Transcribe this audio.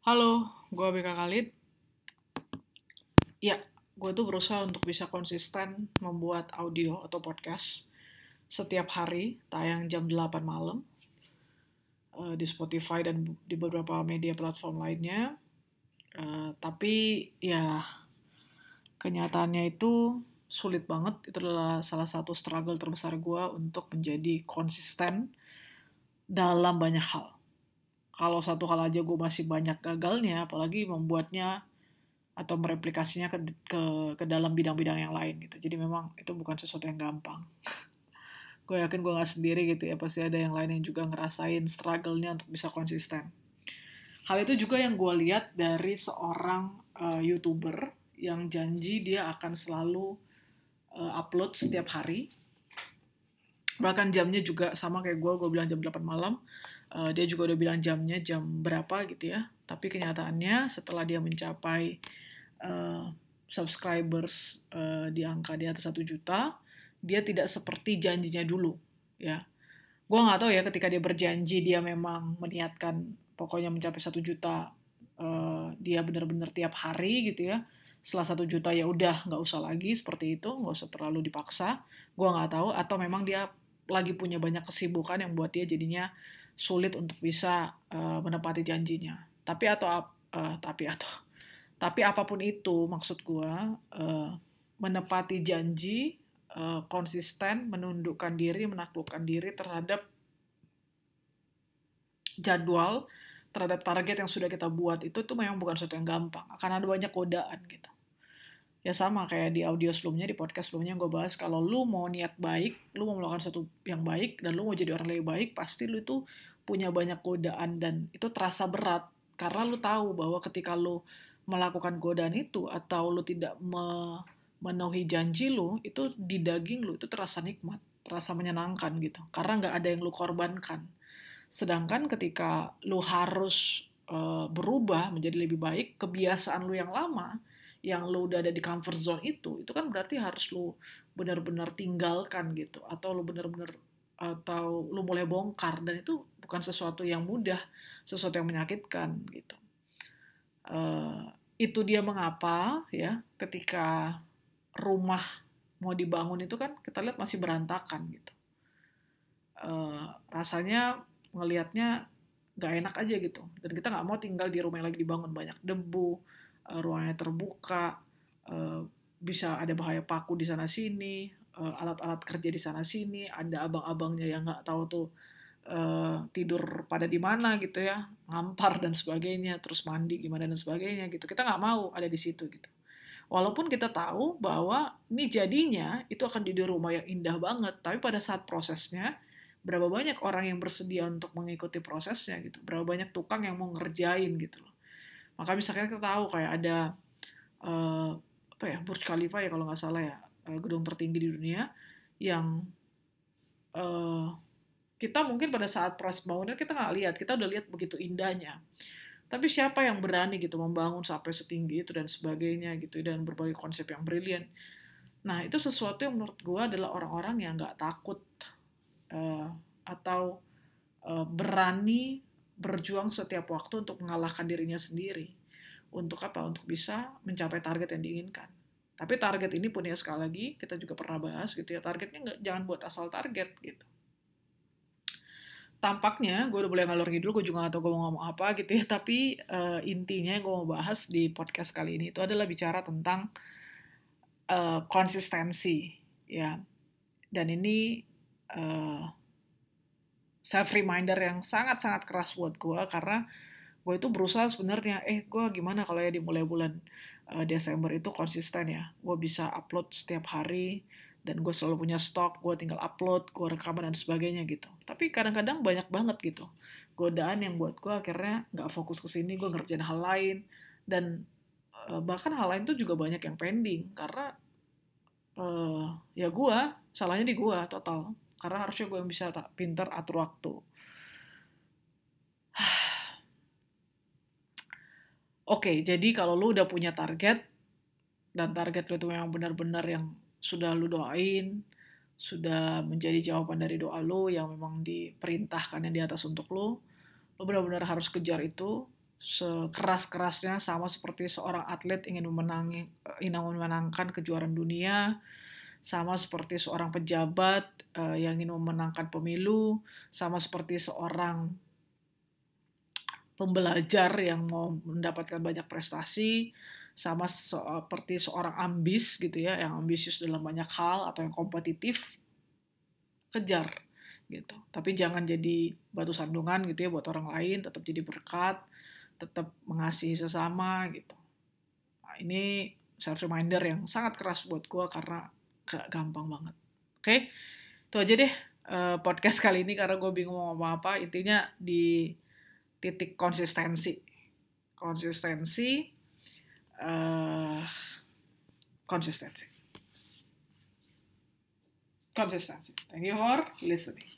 Halo, gue BK Khalid. Ya, gue tuh berusaha untuk bisa konsisten membuat audio atau podcast setiap hari, tayang jam 8 malam uh, di Spotify dan di beberapa media platform lainnya. Uh, tapi ya, kenyataannya itu sulit banget. Itu adalah salah satu struggle terbesar gue untuk menjadi konsisten dalam banyak hal kalau satu hal aja gue masih banyak gagalnya, apalagi membuatnya atau mereplikasinya ke ke, ke dalam bidang-bidang yang lain gitu. Jadi memang itu bukan sesuatu yang gampang. gue yakin gue gak sendiri gitu ya, pasti ada yang lain yang juga ngerasain struggle-nya untuk bisa konsisten. Hal itu juga yang gue lihat dari seorang uh, youtuber yang janji dia akan selalu uh, upload setiap hari. Bahkan jamnya juga sama kayak gue, gue bilang jam 8 malam. Uh, dia juga udah bilang jamnya jam berapa gitu ya. Tapi kenyataannya setelah dia mencapai uh, subscribers uh, di angka di atas satu juta dia tidak seperti janjinya dulu ya. Gue nggak tahu ya ketika dia berjanji dia memang meniatkan pokoknya mencapai satu juta uh, dia benar-benar tiap hari gitu ya. Setelah satu juta ya udah nggak usah lagi seperti itu nggak usah terlalu dipaksa. Gue nggak tahu atau memang dia lagi punya banyak kesibukan yang buat dia jadinya sulit untuk bisa uh, menepati janjinya. Tapi atau uh, tapi atau tapi apa pun itu maksud gue uh, menepati janji uh, konsisten menundukkan diri menaklukkan diri terhadap jadwal terhadap target yang sudah kita buat itu tuh memang bukan sesuatu yang gampang akan ada banyak godaan gitu ya sama kayak di audio sebelumnya di podcast sebelumnya gue bahas kalau lu mau niat baik lu mau melakukan sesuatu yang baik dan lu mau jadi orang lebih baik pasti lu itu punya banyak godaan dan itu terasa berat. Karena lu tahu bahwa ketika lu melakukan godaan itu atau lu tidak memenuhi janji lu itu di daging lu itu terasa nikmat terasa menyenangkan gitu. Karena nggak ada yang lu korbankan. Sedangkan ketika lu harus uh, berubah menjadi lebih baik kebiasaan lu yang lama yang lu udah ada di comfort zone itu itu kan berarti harus lu benar-benar tinggalkan gitu atau lu benar-benar atau lu mulai bongkar dan itu bukan sesuatu yang mudah, sesuatu yang menyakitkan gitu. Uh, itu dia mengapa ya ketika rumah mau dibangun itu kan kita lihat masih berantakan gitu. Uh, rasanya ngelihatnya nggak enak aja gitu dan kita nggak mau tinggal di rumah yang lagi dibangun banyak debu, uh, ruangnya terbuka, uh, bisa ada bahaya paku di sana sini, Eh, alat-alat kerja di sana sini ada abang-abangnya yang nggak tahu tuh uh, tidur pada di mana gitu ya ngampar dan sebagainya terus mandi gimana dan sebagainya gitu. Kita nggak mau ada di situ gitu. Walaupun kita tahu bahwa ini jadinya itu akan jadi rumah yang indah banget tapi pada saat prosesnya berapa banyak orang yang bersedia untuk mengikuti prosesnya gitu. Berapa banyak tukang yang mau ngerjain gitu loh maka misalnya kita tahu kayak ada uh, apa ya Burj Khalifa ya kalau nggak salah ya uh, gedung tertinggi di dunia yang uh, kita mungkin pada saat proses bangunan kita nggak lihat, kita udah lihat begitu indahnya. Tapi siapa yang berani gitu membangun sampai setinggi itu dan sebagainya gitu dan berbagai konsep yang brilian. Nah itu sesuatu yang menurut gue adalah orang-orang yang nggak takut uh, atau uh, berani berjuang setiap waktu untuk mengalahkan dirinya sendiri. Untuk apa? Untuk bisa mencapai target yang diinginkan. Tapi target ini pun ya sekali lagi kita juga pernah bahas gitu ya targetnya nggak jangan buat asal target gitu. Tampaknya gue udah boleh ngalor ngidul, gue juga gak tau gue mau ngomong apa gitu ya. Tapi uh, intinya yang gue mau bahas di podcast kali ini itu adalah bicara tentang uh, konsistensi ya. Dan ini uh, self reminder yang sangat-sangat keras buat gue karena gue itu berusaha sebenarnya eh gue gimana kalau ya dimulai bulan uh, Desember itu konsisten ya. Gue bisa upload setiap hari dan gue selalu punya stok gue tinggal upload gue rekaman dan sebagainya gitu. Tapi kadang-kadang banyak banget gitu godaan yang buat gue akhirnya nggak fokus ke sini gue ngerjain hal lain dan uh, bahkan hal lain tuh juga banyak yang pending karena uh, ya gue salahnya di gue total karena harusnya gue yang bisa tak pinter atur waktu. Oke, jadi kalau lu udah punya target, dan target lu itu memang benar-benar yang sudah lu doain, sudah menjadi jawaban dari doa lu yang memang diperintahkan yang di atas untuk lu, lu benar-benar harus kejar itu, sekeras-kerasnya sama seperti seorang atlet ingin memenangi ingin memenangkan kejuaraan dunia sama seperti seorang pejabat uh, yang ingin memenangkan pemilu sama seperti seorang pembelajar yang mau mendapatkan banyak prestasi sama seperti seorang ambis gitu ya yang ambisius dalam banyak hal atau yang kompetitif kejar gitu. Tapi jangan jadi batu sandungan gitu ya buat orang lain tetap jadi berkat tetap mengasihi sesama gitu. Nah, ini self reminder yang sangat keras buat gue karena gak gampang banget. Oke? Okay? itu aja deh uh, podcast kali ini karena gue bingung mau ngomong apa. Intinya di titik konsistensi. Konsistensi uh, konsistensi. Konsistensi. Thank you for listening